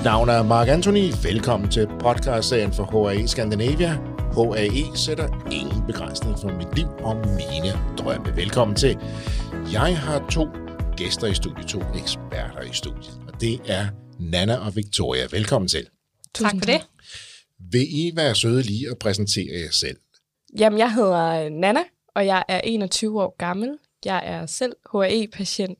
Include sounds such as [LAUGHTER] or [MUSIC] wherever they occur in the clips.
Mit navn er Mark Anthony. Velkommen til podcastserien for HAE Scandinavia. HAE sætter ingen begrænsning for mit liv og mine drømme. Velkommen til. Jeg har to gæster i studiet, to eksperter i studiet, og det er Nana og Victoria. Velkommen til. Tak for det. Vil I være søde lige at præsentere jer selv? Jamen, jeg hedder Nana, og jeg er 21 år gammel. Jeg er selv HAE-patient,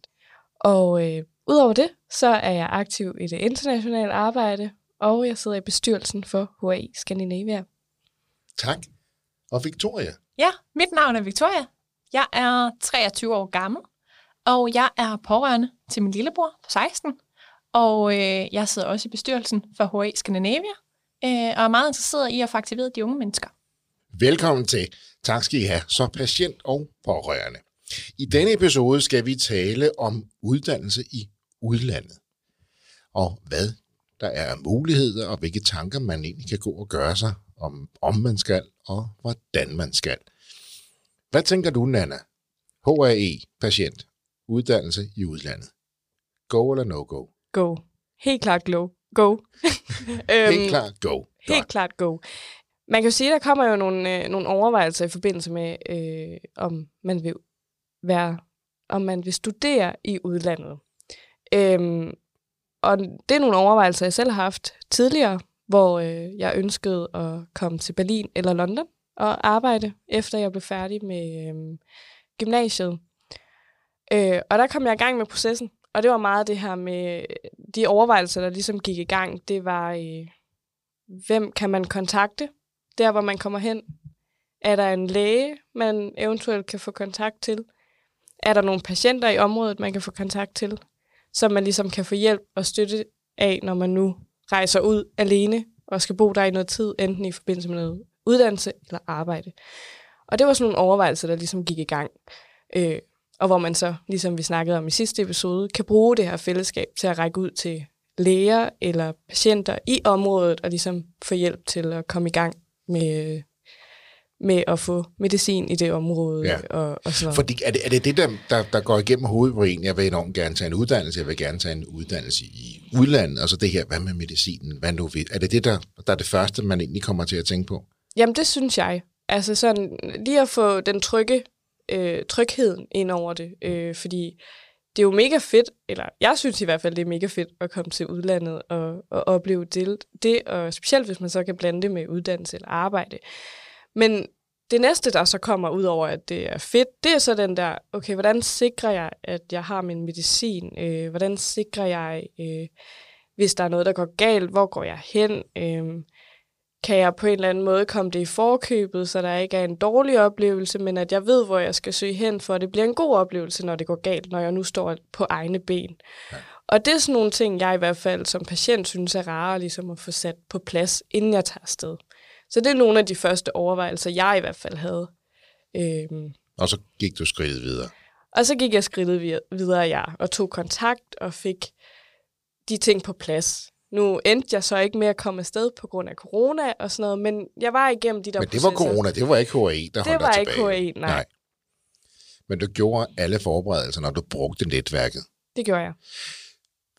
og øh, udover det, så er jeg aktiv i det internationale arbejde, og jeg sidder i bestyrelsen for HAE Scandinavia. Tak. Og Victoria? Ja, mit navn er Victoria. Jeg er 23 år gammel, og jeg er pårørende til min lillebror på 16. Og øh, jeg sidder også i bestyrelsen for HAE Scandinavia, øh, og er meget interesseret i at få aktiveret de unge mennesker. Velkommen til. Tak skal I have, så patient og pårørende. I denne episode skal vi tale om uddannelse i udlandet, og hvad der er muligheder, og hvilke tanker man egentlig kan gå og gøre sig om, om man skal, og hvordan man skal. Hvad tænker du, Nana? HAE, patient, uddannelse i udlandet. Go eller no go? Go. Helt klart go. Go. [LAUGHS] Helt klart go. Helt Godt. klart go. Man kan jo sige, at der kommer jo nogle, øh, nogle overvejelser i forbindelse med, øh, om man vil være, om man vil studere i udlandet. Øhm, og det er nogle overvejelser, jeg selv har haft tidligere, hvor øh, jeg ønskede at komme til Berlin eller London og arbejde, efter jeg blev færdig med øh, gymnasiet. Øh, og der kom jeg i gang med processen, og det var meget det her med de overvejelser, der ligesom gik i gang. Det var, øh, hvem kan man kontakte, der hvor man kommer hen? Er der en læge, man eventuelt kan få kontakt til? Er der nogle patienter i området, man kan få kontakt til, som man ligesom kan få hjælp og støtte af, når man nu rejser ud alene og skal bo der i noget tid, enten i forbindelse med noget uddannelse eller arbejde. Og det var sådan nogle overvejelser, der ligesom gik i gang. Øh, og hvor man så, ligesom vi snakkede om i sidste episode, kan bruge det her fællesskab til at række ud til læger eller patienter i området og ligesom få hjælp til at komme i gang med, øh, med at få medicin i det område Ja. og, og sådan noget. Fordi er det, er det det, der, der, der går igennem hovedet på en? Jeg vil enormt gerne tage en uddannelse, jeg vil gerne tage en uddannelse i udlandet, og så det her, hvad med medicinen, hvad nu ved? Er det det, der, der er det første, man egentlig kommer til at tænke på? Jamen, det synes jeg. Altså sådan, lige at få den trygge, øh, trygheden ind over det, øh, fordi det er jo mega fedt, eller jeg synes i hvert fald, det er mega fedt at komme til udlandet og, og opleve det, det, og specielt hvis man så kan blande det med uddannelse eller arbejde. Men det næste, der så kommer ud over, at det er fedt, det er så den der, okay, hvordan sikrer jeg, at jeg har min medicin? Øh, hvordan sikrer jeg, øh, hvis der er noget, der går galt, hvor går jeg hen? Øh, kan jeg på en eller anden måde komme det i forkøbet, så der ikke er en dårlig oplevelse, men at jeg ved, hvor jeg skal søge hen, for at det bliver en god oplevelse, når det går galt, når jeg nu står på egne ben. Ja. Og det er sådan nogle ting, jeg i hvert fald som patient synes er rare ligesom at få sat på plads, inden jeg tager afsted. Så det er nogle af de første overvejelser, jeg i hvert fald havde. Øhm, Og så gik du skridtet videre. og så gik jeg skridtet vid- videre, ja, og tog kontakt og fik de ting på plads. Nu endte jeg så ikke med at komme afsted på grund af corona og sådan noget, men jeg var igennem de der Men det var processer. corona, det var ikke HAE, der holdt var dig ikke tilbage. HAE, nej. nej. Men du gjorde alle forberedelser, når du brugte netværket. Det gjorde jeg.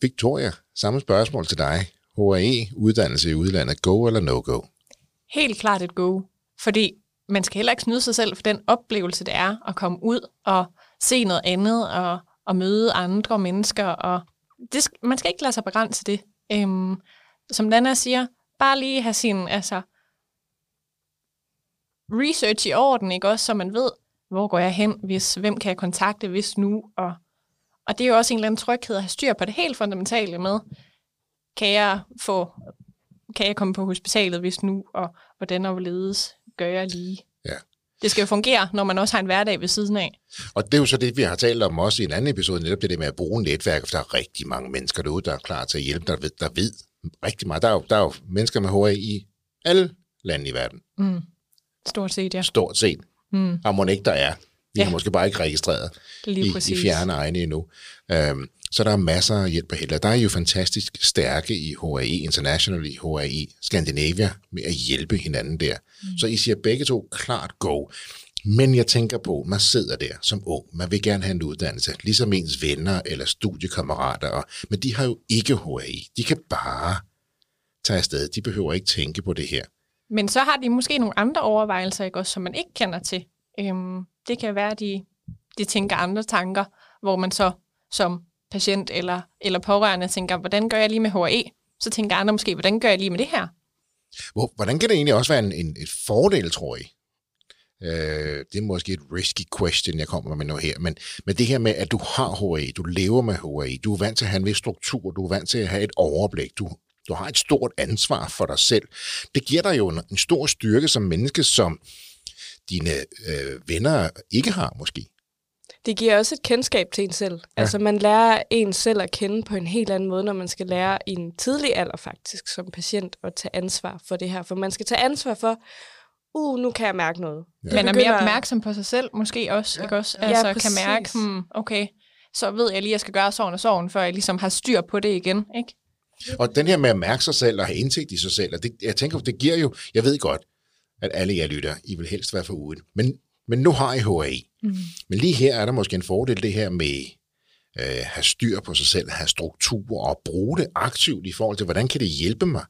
Victoria, samme spørgsmål til dig. HAE, uddannelse i udlandet, go eller no go? Helt klart et go, fordi man skal heller ikke snyde sig selv for den oplevelse, det er at komme ud og se noget andet og, og møde andre mennesker. Og det, man skal ikke lade sig begrænse det. Øhm, som Nana siger, bare lige have sin altså, research i orden, ikke også, så man ved, hvor går jeg hen, hvis, hvem kan jeg kontakte, hvis nu, og, og det er jo også en eller anden tryghed at have styr på det helt fundamentale med, kan jeg få, kan jeg komme på hospitalet, hvis nu, og hvordan og hvorledes gør jeg lige. Ja. Det skal jo fungere, når man også har en hverdag ved siden af. Og det er jo så det, vi har talt om også i en anden episode, netop det der med at bruge netværk, for der er rigtig mange mennesker derude, der er klar til at hjælpe, der ved, der ved rigtig meget. Der er, jo, der er jo mennesker med HAE i alle lande i verden, Mm. Stort set, ja. stort set. Mm. Og må ikke der er. Vi ja. Har måske bare ikke registreret Lige i, i fjerne egne endnu. Øhm, så der er masser af hjælp at hælde. Der er jo fantastisk stærke i HAE International, i HAE Scandinavia, med at hjælpe hinanden der. Mm. Så I siger begge to klart go. Men jeg tænker på, man sidder der som ung, man vil gerne have en uddannelse, ligesom ens venner eller studiekammerater, og, men de har jo ikke HAE. De kan bare tage afsted. De behøver ikke tænke på det her. Men så har de måske nogle andre overvejelser, ikke, også, som man ikke kender til. Øhm, det kan være, at de, de tænker andre tanker, hvor man så som patient eller, eller pårørende tænker, hvordan gør jeg lige med HRE? Så tænker andre måske, hvordan gør jeg lige med det her? Hvordan kan det egentlig også være en, en, et fordel, tror I? Øh, det er måske et risky question, jeg kommer med nu her, men, men det her med, at du har HRE, du lever med HRE, du er vant til at have en vis struktur, du er vant til at have et overblik, du, du har et stort ansvar for dig selv. Det giver dig jo en, en stor styrke som menneske, som dine øh, venner ikke har måske. Det giver også et kendskab til en selv. Ja. Altså man lærer en selv at kende på en helt anden måde, når man skal lære i en tidlig alder faktisk som patient at tage ansvar for det her. For man skal tage ansvar for, uh, nu kan jeg mærke noget. Ja. Man er mere opmærksom på sig selv måske også, ja. ikke også? Altså ja, kan mærke, hmm, okay, så ved jeg lige, at jeg skal gøre sådan og sådan, før jeg ligesom har styr på det igen, ikke? Og den her med at mærke sig selv og have indsigt i sig selv, og det, jeg tænker, det giver jo, jeg ved godt, at alle jer lytter, I vil helst være for uden. Men, men nu har I HAI. Mm. Men lige her er der måske en fordel, det her med at øh, have styr på sig selv, have struktur og bruge det aktivt i forhold til, hvordan kan det hjælpe mig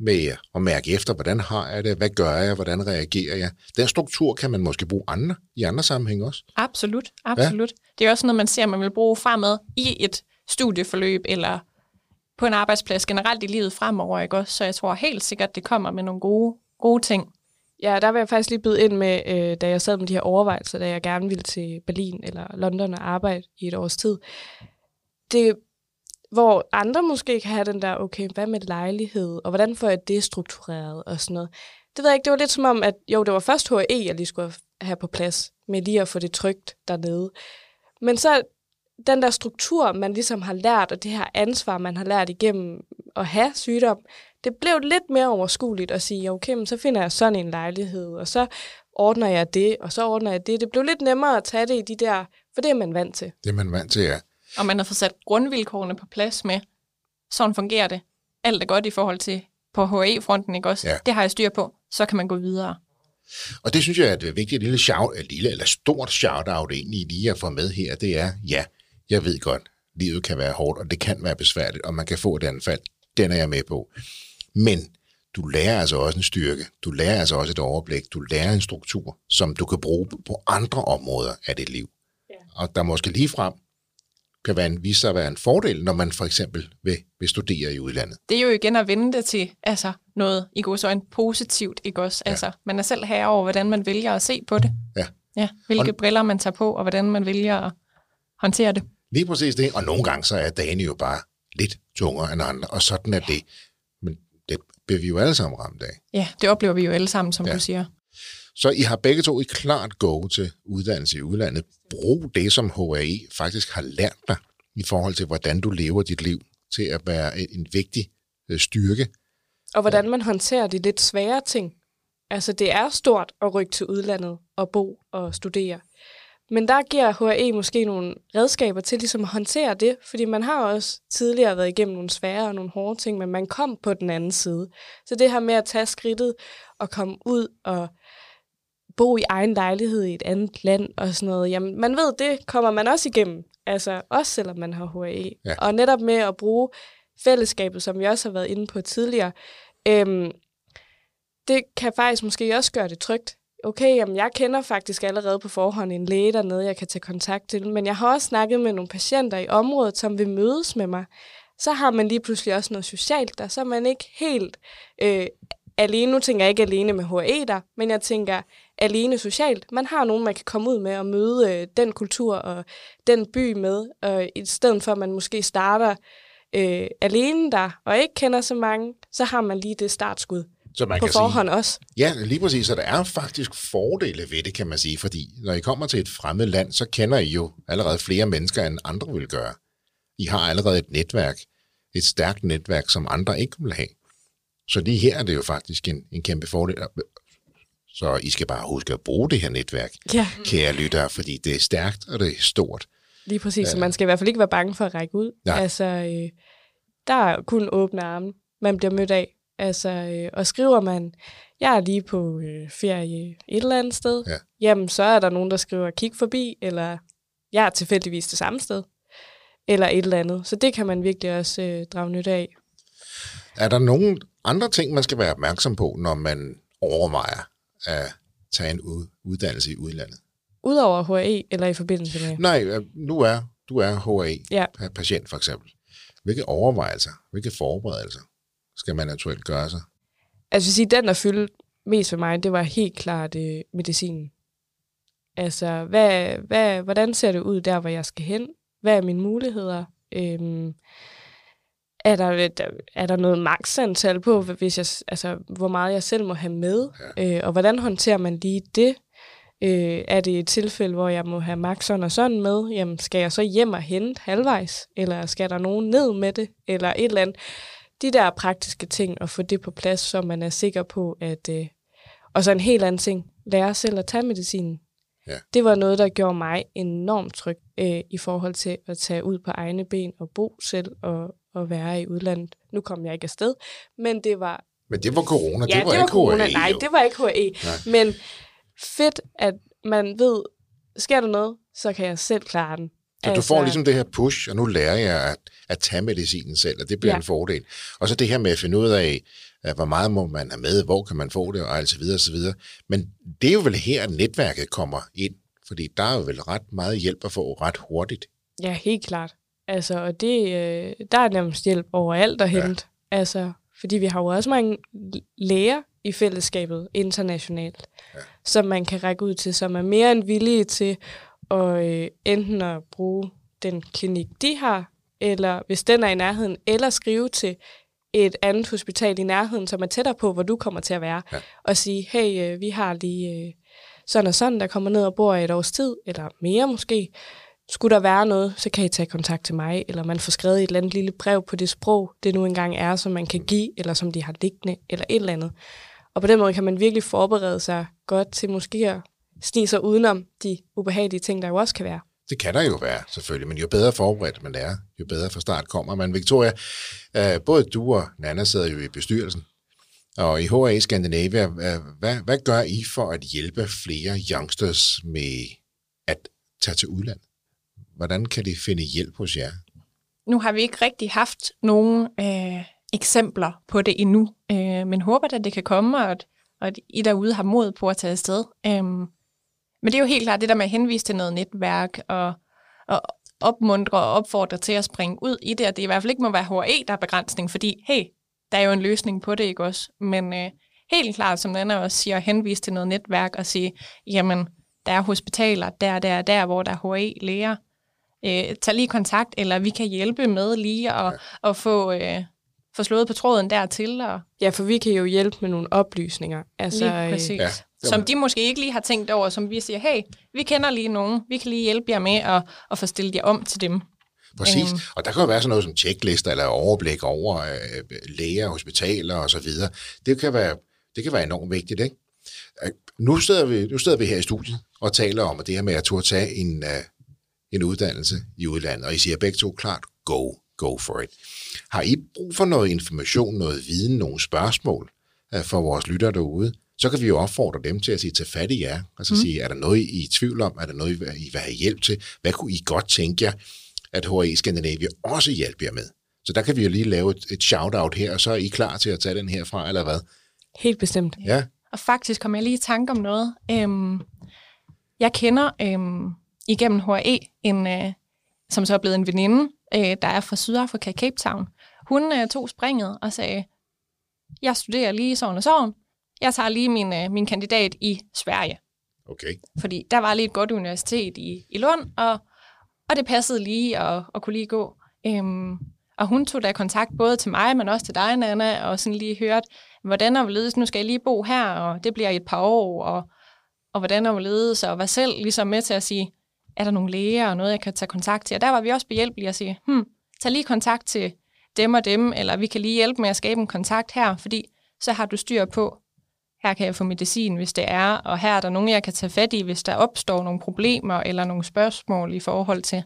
med at mærke efter, hvordan har jeg det, hvad gør jeg, hvordan reagerer jeg. Den struktur kan man måske bruge andre, i andre sammenhæng også. Absolut, absolut. Ja. Det er også noget, man ser, man vil bruge fremad i et studieforløb eller på en arbejdsplads generelt i livet fremover, ikke også? Så jeg tror helt sikkert, det kommer med nogle gode, gode ting. Ja, der vil jeg faktisk lige byde ind med, øh, da jeg sad med de her overvejelser, da jeg gerne ville til Berlin eller London og arbejde i et års tid. Det, hvor andre måske kan have den der, okay, hvad med lejlighed, og hvordan får jeg det struktureret og sådan noget. Det ved jeg ikke, det var lidt som om, at jo, det var først HE, jeg lige skulle have på plads, med lige at få det trygt dernede. Men så den der struktur, man ligesom har lært, og det her ansvar, man har lært igennem at have sygdom, det blev lidt mere overskueligt at sige, okay, men så finder jeg sådan en lejlighed, og så ordner jeg det, og så ordner jeg det. Det blev lidt nemmere at tage det i de der, for det er man vant til. Det er man vant til, ja. Og man har fået sat grundvilkårene på plads med, sådan fungerer det. Alt er godt i forhold til på HE-fronten, ikke også? Ja. Det har jeg styr på, så kan man gå videre. Og det synes jeg er et vigtigt lille, shout, et lille eller stort shout-out egentlig lige at få med her, det er, ja, jeg ved godt, livet kan være hårdt, og det kan være besværligt, og man kan få et anfald. Den er jeg med på. Men du lærer altså også en styrke, du lærer altså også et overblik, du lærer en struktur, som du kan bruge på andre områder af dit liv. Ja. Og der måske lige frem kan være en, vise sig at være en fordel, når man for eksempel vil, vil studere i udlandet. Det er jo igen at vende det til altså, noget i god en positivt, ikke også? Ja. Altså, man er selv her over, hvordan man vælger at se på det. Ja. ja hvilke og, briller man tager på, og hvordan man vælger at håndtere det. Lige præcis det, og nogle gange så er dagen jo bare lidt tungere end andre, og sådan er det. Men det bliver vi jo alle sammen ramt af. Ja, det oplever vi jo alle sammen, som ja. du siger. Så I har begge to et klart go til uddannelse i udlandet. Brug det, som HAE faktisk har lært dig i forhold til, hvordan du lever dit liv, til at være en vigtig øh, styrke. Og hvordan man håndterer de lidt svære ting. Altså, det er stort at rykke til udlandet og bo og studere. Men der giver HRE måske nogle redskaber til ligesom at håndtere det, fordi man har også tidligere været igennem nogle svære og nogle hårde ting, men man kom på den anden side. Så det her med at tage skridtet og komme ud og bo i egen lejlighed i et andet land og sådan noget, jamen man ved, det kommer man også igennem, altså også selvom man har HRE. Ja. Og netop med at bruge fællesskabet, som vi også har været inde på tidligere, øhm, det kan faktisk måske også gøre det trygt okay, jamen jeg kender faktisk allerede på forhånd en læge dernede, jeg kan tage kontakt til, men jeg har også snakket med nogle patienter i området, som vil mødes med mig. Så har man lige pludselig også noget socialt der, så er man ikke helt øh, alene. Nu tænker jeg ikke alene med HE der, men jeg tænker alene socialt. Man har nogen, man kan komme ud med og møde øh, den kultur og den by med, og i stedet for at man måske starter øh, alene der og ikke kender så mange, så har man lige det startskud. Så man på kan forhånd sige, også. Ja, lige præcis. Så der er faktisk fordele ved det, kan man sige. Fordi når I kommer til et fremmed land, så kender I jo allerede flere mennesker, end andre vil gøre. I har allerede et netværk. Et stærkt netværk, som andre ikke vil have. Så lige her er det jo faktisk en, en kæmpe fordel. Så I skal bare huske at bruge det her netværk, ja. kære lyttere, fordi det er stærkt, og det er stort. Lige præcis, så man skal i hvert fald ikke være bange for at række ud. Nej. Altså, øh, der er kun åbne arme, man bliver mødt af. Altså, øh, og skriver man, jeg er lige på øh, ferie et eller andet sted, ja. jamen så er der nogen, der skriver, kig forbi, eller jeg er tilfældigvis det samme sted, eller et eller andet. Så det kan man virkelig også øh, drage nyt af. Er der nogle andre ting, man skal være opmærksom på, når man overvejer at tage en uddannelse i udlandet? Udover HAE eller i forbindelse med? Nej, øh, nu er du er HAE-patient ja. for eksempel. Hvilke overvejelser, hvilke forberedelser skal man eventuelt gøre sig? Altså, jeg sige, den, der fyldte mest for mig, det var helt klart øh, medicinen. Altså, hvad, hvad, hvordan ser det ud der, hvor jeg skal hen? Hvad er mine muligheder? Øhm, er der, er der noget maksantal på, hvis jeg, altså, hvor meget jeg selv må have med? Ja. Øh, og hvordan håndterer man lige det? Øh, er det et tilfælde, hvor jeg må have max sådan og sådan med? Jamen, skal jeg så hjem og hente halvvejs? Eller skal der nogen ned med det? Eller et eller andet. De der praktiske ting, og få det på plads, så man er sikker på, at... Øh, og så en helt anden ting. Lære selv at tage medicinen. Ja. Det var noget, der gjorde mig enormt tryg øh, i forhold til at tage ud på egne ben og bo selv og, og være i udlandet. Nu kom jeg ikke afsted, men det var... Men det var corona, ja, det var det var ikke corona. HAE, Nej, jo. det var ikke HAE. Nej. Men fedt, at man ved, sker der noget, så kan jeg selv klare den. Så du får ligesom det her push, og nu lærer jeg at, at tage medicinen selv, og det bliver ja. Ja. en fordel. Og så det her med at finde ud af, hvor meget må man have med, hvor kan man få det, og alt så videre, og så videre. Men det er jo vel her, at netværket kommer ind, fordi der er jo vel ret meget hjælp at få ret hurtigt. Ja, helt klart. Altså, og det, øh, der er nærmest hjælp overalt at Ja. hente. Altså, fordi vi har jo også mange læger i fællesskabet internationalt, Ja. ja. som man kan række ud til, som er mere end villige til at øh, enten at bruge den klinik, de har, eller hvis den er i nærheden, eller skrive til et andet hospital i nærheden, som er tættere på, hvor du kommer til at være, ja. og sige, hey, øh, vi har lige øh, sådan og sådan, der kommer ned og bor i et års tid, eller mere måske. Skulle der være noget, så kan I tage kontakt til mig, eller man får skrevet et eller andet lille brev på det sprog, det nu engang er, som man kan give, eller som de har liggende, eller et eller andet. Og på den måde kan man virkelig forberede sig godt til måske at snige sig udenom de ubehagelige ting, der jo også kan være. Det kan der jo være, selvfølgelig, men jo bedre forberedt man er, jo bedre fra start kommer man. Victoria, øh, både du og Nana sidder jo i bestyrelsen, og i HA Scandinavia, øh, hvad, hvad gør I for at hjælpe flere youngsters med at tage til udlandet? Hvordan kan de finde hjælp hos jer? Nu har vi ikke rigtig haft nogen øh, eksempler på det endnu, øh, men håber at det kan komme, og at, og at I derude har mod på at tage afsted. Øhm, men det er jo helt klart det der med at henvise til noget netværk, og, og opmuntre og opfordre til at springe ud i det, og det i hvert fald ikke må være HRE, der er begrænsning, fordi hey, der er jo en løsning på det, ikke også? Men øh, helt klart, som Anna også siger, henvise til noget netværk og sige, jamen, der er hospitaler, der, der, der, hvor der er HRE-læger, øh, tag lige kontakt, eller vi kan hjælpe med lige at, ja. at få, øh, få slået på tråden dertil. Og Ja, for vi kan jo hjælpe med nogle oplysninger. Altså, lige øh, præcis. Ja, Ja, som de måske ikke lige har tænkt over, som vi siger, hey, vi kender lige nogen, vi kan lige hjælpe jer med at, at få stillet jer om til dem. Præcis. Øhm. Og der kan jo være sådan noget som tjeklister eller overblik over øh, læger, hospitaler og så videre. Det kan være, det kan være enormt vigtigt, ikke? Øh, Nu sidder, vi, nu sidder vi her i studiet og taler om at det her med at turde tage en, uh, en uddannelse i udlandet, og I siger begge to klart, go, go for it. Har I brug for noget information, noget viden, nogle spørgsmål uh, for vores lyttere derude, så kan vi jo opfordre dem til at sige, tage fat i jer, altså mm. sige, er der noget, I er i tvivl om, er der noget, I vil have hjælp til, hvad kunne I godt tænke jer, at HAE Skandinavia også hjælper jer med. Så der kan vi jo lige lave et, et shout-out her, og så er I klar til at tage den herfra, eller hvad? Helt bestemt. Ja, Og faktisk kom jeg lige i tanke om noget. Øhm, jeg kender øhm, igennem HRE, en, øh, som så er blevet en veninde, øh, der er fra Sydafrika, Cape Town. Hun øh, tog springet og sagde, jeg studerer lige sådan og sådan. Jeg tager lige min, øh, min kandidat i Sverige. okay. Fordi der var lige et godt universitet i, i Lund, og, og det passede lige at, at kunne lige gå. Øhm, og hun tog da kontakt både til mig, men også til dig, Nana, og sådan lige hørt, hvordan og hvorledes, nu skal jeg lige bo her, og det bliver i et par år, og, og hvordan og hvorledes, og var selv ligesom med til at sige, er der nogle læger og noget, jeg kan tage kontakt til? Og der var vi også behjælpelige at sige, hmm, tag lige kontakt til dem og dem, eller vi kan lige hjælpe med at skabe en kontakt her, fordi så har du styr på, her kan jeg få medicin, hvis det er, og her er der nogen, jeg kan tage fat i, hvis der opstår nogle problemer eller nogle spørgsmål i forhold til,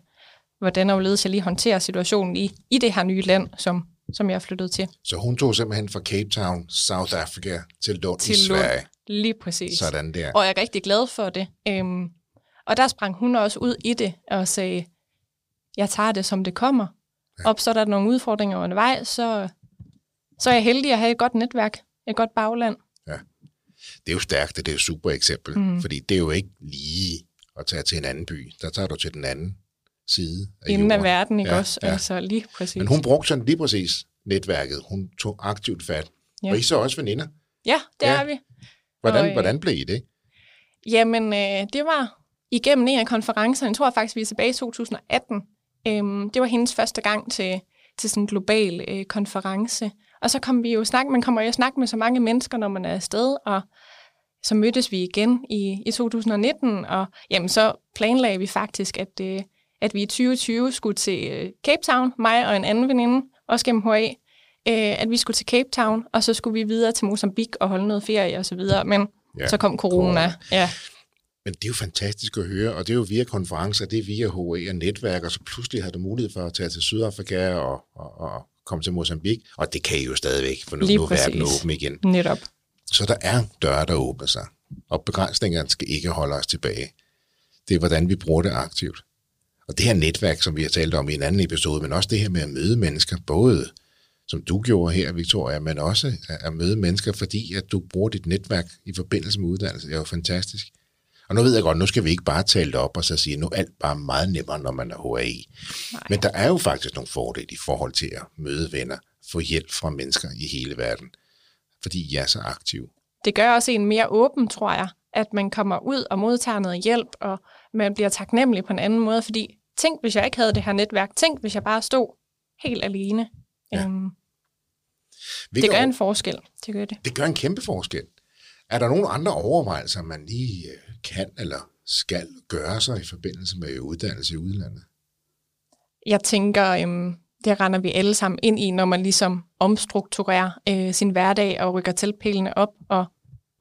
hvordan og hvorledes jeg lige håndterer situationen i, i det her nye land, som, som jeg er flyttet til. Så hun tog simpelthen fra Cape Town, South Africa, til Lund Til i Lund. Sverige. Lige præcis. Sådan der. Og jeg er rigtig glad for det. Øhm, og der sprang hun også ud i det og sagde, jeg tager det, som det kommer. Ja. Opstår der nogle udfordringer undervejs, så, så er jeg heldig at have et godt netværk, et godt bagland. Det er jo stærkt, det er et super eksempel, mm. fordi det er jo ikke lige at tage til en anden by. Der tager du til den anden side af Inden af jorden. verden, ikke Ja, også? ja. Altså lige præcis. Men hun brugte sådan lige præcis netværket. Hun tog aktivt fat. Ja. Og I så også veninder. Ja, det Ja. er vi. Hvordan, Og, øh, hvordan blev I det? Jamen, øh, det var igennem en af konferencerne, jeg tror faktisk, vi er tilbage i 2018. Øhm, det var hendes første gang til, til sådan en global øh, konference. Og så kom vi jo snak, man kommer jo i snak med så mange mennesker, når man er afsted, og så mødtes vi igen i, i 2019, og jamen, så planlagde vi faktisk, at, øh, at vi i 2020 skulle til øh, Cape Town, mig og en anden veninde, også gennem HA, øh, at vi skulle til Cape Town, og så skulle vi videre til Mozambique og holde noget ferie og så videre, men ja, så kom corona. corona. Ja. Men det er jo fantastisk at høre, og det er jo via konferencer, det er via HA og netværk, og så pludselig har du mulighed for at tage til Sydafrika og, og, og komme til Mozambique, og det kan I jo stadigvæk, for nu, Lige nu er verden åben igen. Netop. Så der er døre, der åbner sig, og begrænsningerne skal ikke holde os tilbage. Det er, hvordan vi bruger det aktivt. Og det her netværk, som vi har talt om i en anden episode, men også det her med at møde mennesker, både som du gjorde her, Victoria, men også at- at møde mennesker, fordi at du bruger dit netværk i forbindelse med uddannelse. Det er jo fantastisk. Og nu ved jeg godt, nu skal vi ikke bare tale det op og så sige, nu er alt bare meget nemmere, når man er HAI. Men der er jo faktisk nogle fordele i forhold til at møde venner, få hjælp fra mennesker i hele verden, fordi I er så aktive. Det gør også en mere åben, tror jeg, at man kommer ud og modtager noget hjælp, og man bliver taknemmelig på en anden måde, fordi tænk, hvis jeg ikke havde det her netværk, tænk, hvis jeg bare stod helt alene. Ja. Øhm, Hvilke det gør over- en forskel. Det gør det. det gør en kæmpe forskel. Er der nogle andre overvejelser, man lige øh, kan eller skal gøre sig i forbindelse med uddannelse i udlandet? Jeg tænker, øhm, det render vi alle sammen ind i, når man ligesom omstrukturerer øh, sin hverdag og rykker tilpælene op og,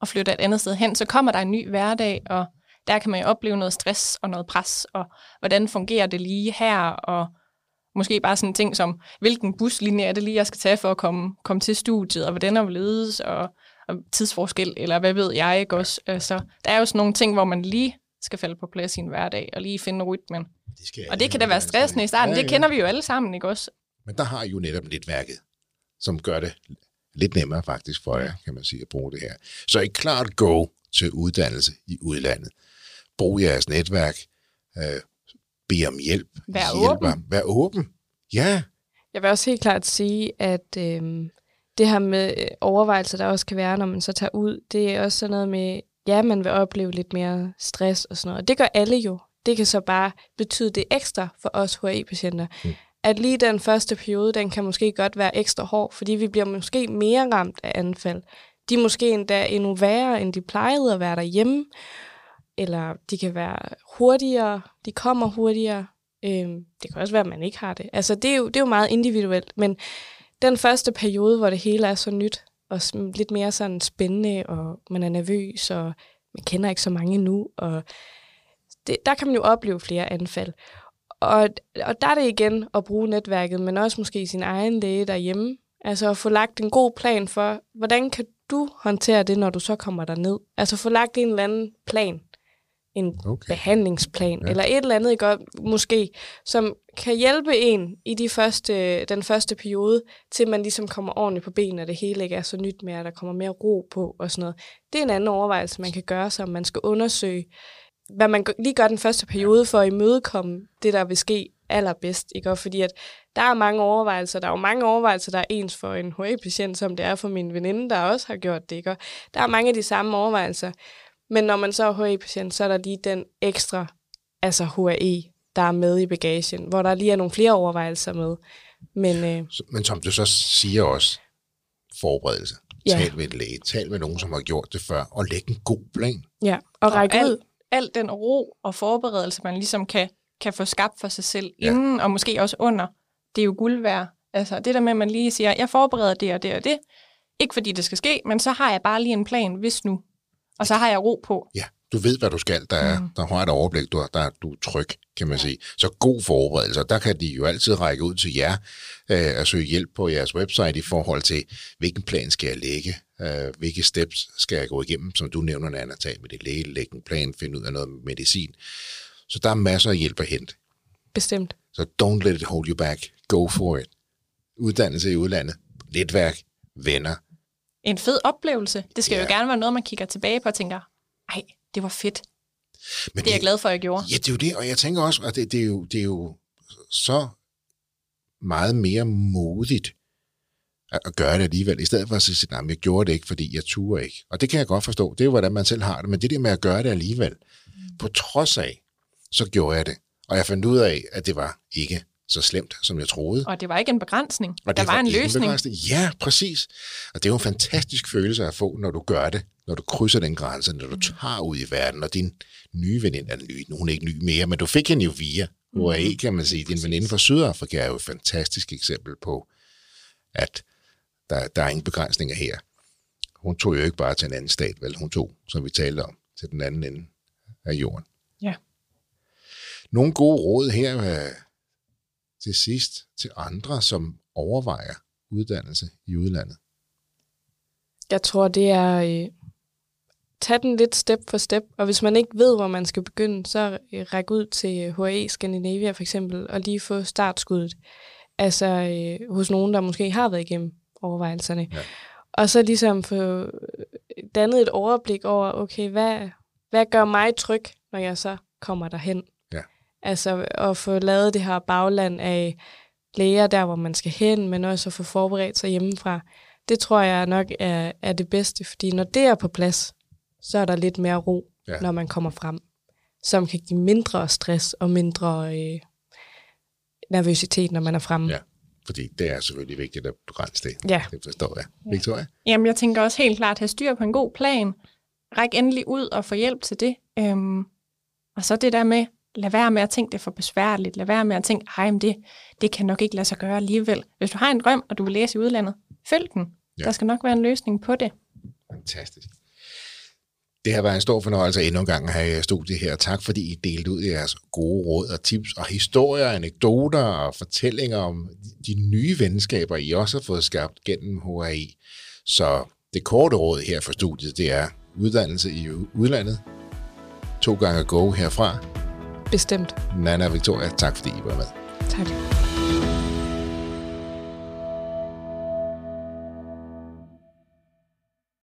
og flytter et andet sted hen. Så kommer der en ny hverdag, og der kan man jo opleve noget stress og noget pres, og hvordan fungerer det lige her, og måske bare sådan ting som, hvilken buslinje er det lige, jeg skal tage for at komme, komme til studiet, og hvordan er ledes, og, og tidsforskel, eller hvad ved jeg ikke også. Altså, der er jo sådan nogle ting, hvor man lige skal falde på plads i en hverdag, og lige finde rytmen. Det skal Og det kan da være stressende i starten. Det kender vi jo alle sammen, ikke også? Men der har I jo netop netværket, som gør det lidt nemmere faktisk for jer, kan man sige, at bruge det her. Så et klart go til uddannelse i udlandet. Brug jeres netværk. Øh, bed om hjælp. Vær Hjælper. åben. Vær åben. Ja, Jeg vil også helt klart sige, at øhm, det her med øh, overvejelser, der også kan være, når man så tager ud, det er også sådan noget med, ja, man vil opleve lidt mere stress og sådan noget. Og det gør alle jo. Det kan så bare betyde det ekstra for os HA-patienter. Mm. At lige den første periode, den kan måske godt være ekstra hård, fordi vi bliver måske mere ramt af anfald. De er måske endda endnu værre, end de plejede at være derhjemme. Eller de kan være hurtigere, de kommer hurtigere. Øhm, det kan også være, at man ikke har det. Altså, det er, jo, det er jo meget individuelt, men den første periode, hvor det hele er så nyt, og lidt mere sådan spændende, og man er nervøs, og man kender ikke så mange nu, og det, der kan man jo opleve flere anfald. Og, og der er det igen at bruge netværket, men også måske sin egen læge derhjemme. Altså at få lagt en god plan for, hvordan kan du håndtere det, når du så kommer der ned? Altså få lagt en eller anden plan. En Okay. behandlingsplan, Ja. eller et eller andet, ikke? Måske, som kan hjælpe en i de første, den første periode, til man ligesom kommer ordentligt på benene, og det hele ikke er så nyt mere, og der kommer mere ro på og sådan noget. Det er en anden overvejelse, man kan gøre sig, om man skal undersøge, hvad man lige gør den første periode for at imødekomme det, der vil ske allerbedst. Ikke? Fordi at der er mange overvejelser. Der er jo mange overvejelser, der er ens for en HA-patient, som det er for min veninde, der også har gjort det. Ikke? Og der er mange af de samme overvejelser. Men når man så er HA-patient, så er der lige den ekstra, altså HAE, der er med i bagagen, hvor der lige er nogle flere overvejelser med. Men øh, Men som du så siger også, forberedelse. Ja. Tal med en læge, tal med nogen, som har gjort det før, og læg en god plan. ja, og række al, ud. al den ro og forberedelse, man ligesom kan, kan få skabt for sig selv ja. inden, og måske også under, det er jo guld værd. Altså det der med, at man lige siger, jeg forbereder det og det og det, ikke fordi det skal ske, men så har jeg bare lige en plan, hvis nu. Og så har jeg ro på. Ja, du ved, hvad du skal. Der, er, Mm. der har et overblik, du, er- der, er- du er tryg, kan man sige. Så god forberedelse. Og Der kan de jo altid række ud til jer øh, at søge hjælp på jeres website i forhold til, hvilken plan skal jeg lægge, øh, hvilke steps skal jeg gå igennem, som du nævner, Nana, tag med dit læge, lægge en plan, finde ud af noget medicin. Så der er masser af hjælp at hente. Bestemt. Så don't let it hold you back. Go for it. Uddannelse i udlandet, netværk, venner. En fed oplevelse. Det skal Ja. jo gerne være noget, man kigger tilbage på og tænker, ej, det var fedt. Men Det er jeg glad for, at jeg gjorde. Ja, det er jo det, og jeg tænker også, at det, det, er, jo, det er jo så meget mere modigt at, at gøre det alligevel, i stedet for at sige, nej, jeg gjorde det ikke, fordi jeg turde ikke. Og det kan jeg godt forstå, det er jo, hvordan man selv har det, men det der med at gøre det alligevel, på trods af, så gjorde jeg det. Og jeg fandt ud af, at det var ikke så slemt, som jeg troede. Og det var ikke en begrænsning. Og der det var en løsning. begrænsning. Ja, præcis. Og det er jo en fantastisk følelse at få, når du gør det, når du krydser den grænse, når du tager ud i verden, og din nye veninde, eller ny, nu er hun ikke ny mere, men du fik hende jo via UAE, kan man sige. Din veninde fra Sydafrika er jo et fantastisk eksempel på, at der, der er ingen begrænsninger her. Hun tog jo ikke bare til en anden stat, vel? Hun tog, som vi talte om, til den anden ende af jorden. Ja. Nogle gode råd her øh, til sidst til andre, som overvejer uddannelse i udlandet. Jeg tror, det er... Øh, tag den lidt step for step, og hvis man ikke ved, hvor man skal begynde, så øh, ræk ud til øh, HAE Scandinavia for eksempel, og lige få startskuddet. Altså øh, hos nogen, der måske har været igennem overvejelserne. Ja. Og så ligesom få øh, dannet et overblik over, okay, hvad, hvad gør mig tryg, når jeg så kommer derhen? Ja. Altså at få lavet det her bagland af læger der, hvor man skal hen, men også at få forberedt sig hjemmefra. Det tror jeg nok er, er det bedste, fordi når det er på plads, så er der lidt mere ro, Ja. ja. når man kommer frem, som kan give mindre stress og mindre øh, nervøsitet, når man er fremme. Ja. Fordi det er selvfølgelig vigtigt at begrænse det. Ja. Det forstår jeg. Victoria? Jamen, jeg tænker også helt klart at have styr på en god plan. Ræk endelig ud og få hjælp til det. Øhm, og så det der med, lad være med at tænke det er for besværligt. Lad være med at tænke, ej, men det, det kan nok ikke lade sig gøre alligevel. Hvis du har en drøm, og du vil læse i udlandet, følg den. Ja. Der skal nok være en løsning på det. Fantastisk. Det har været en stor fornøjelse endnu en gang at have studiet her. Tak fordi I delte ud jeres gode råd og tips og historier, anekdoter og fortællinger om de nye venskaber, I også har fået skabt gennem HAI. Så det korte råd her for studiet, det er uddannelse i udlandet. To gange go herfra. Bestemt. Nana og Victoria, tak fordi I var med. Tak.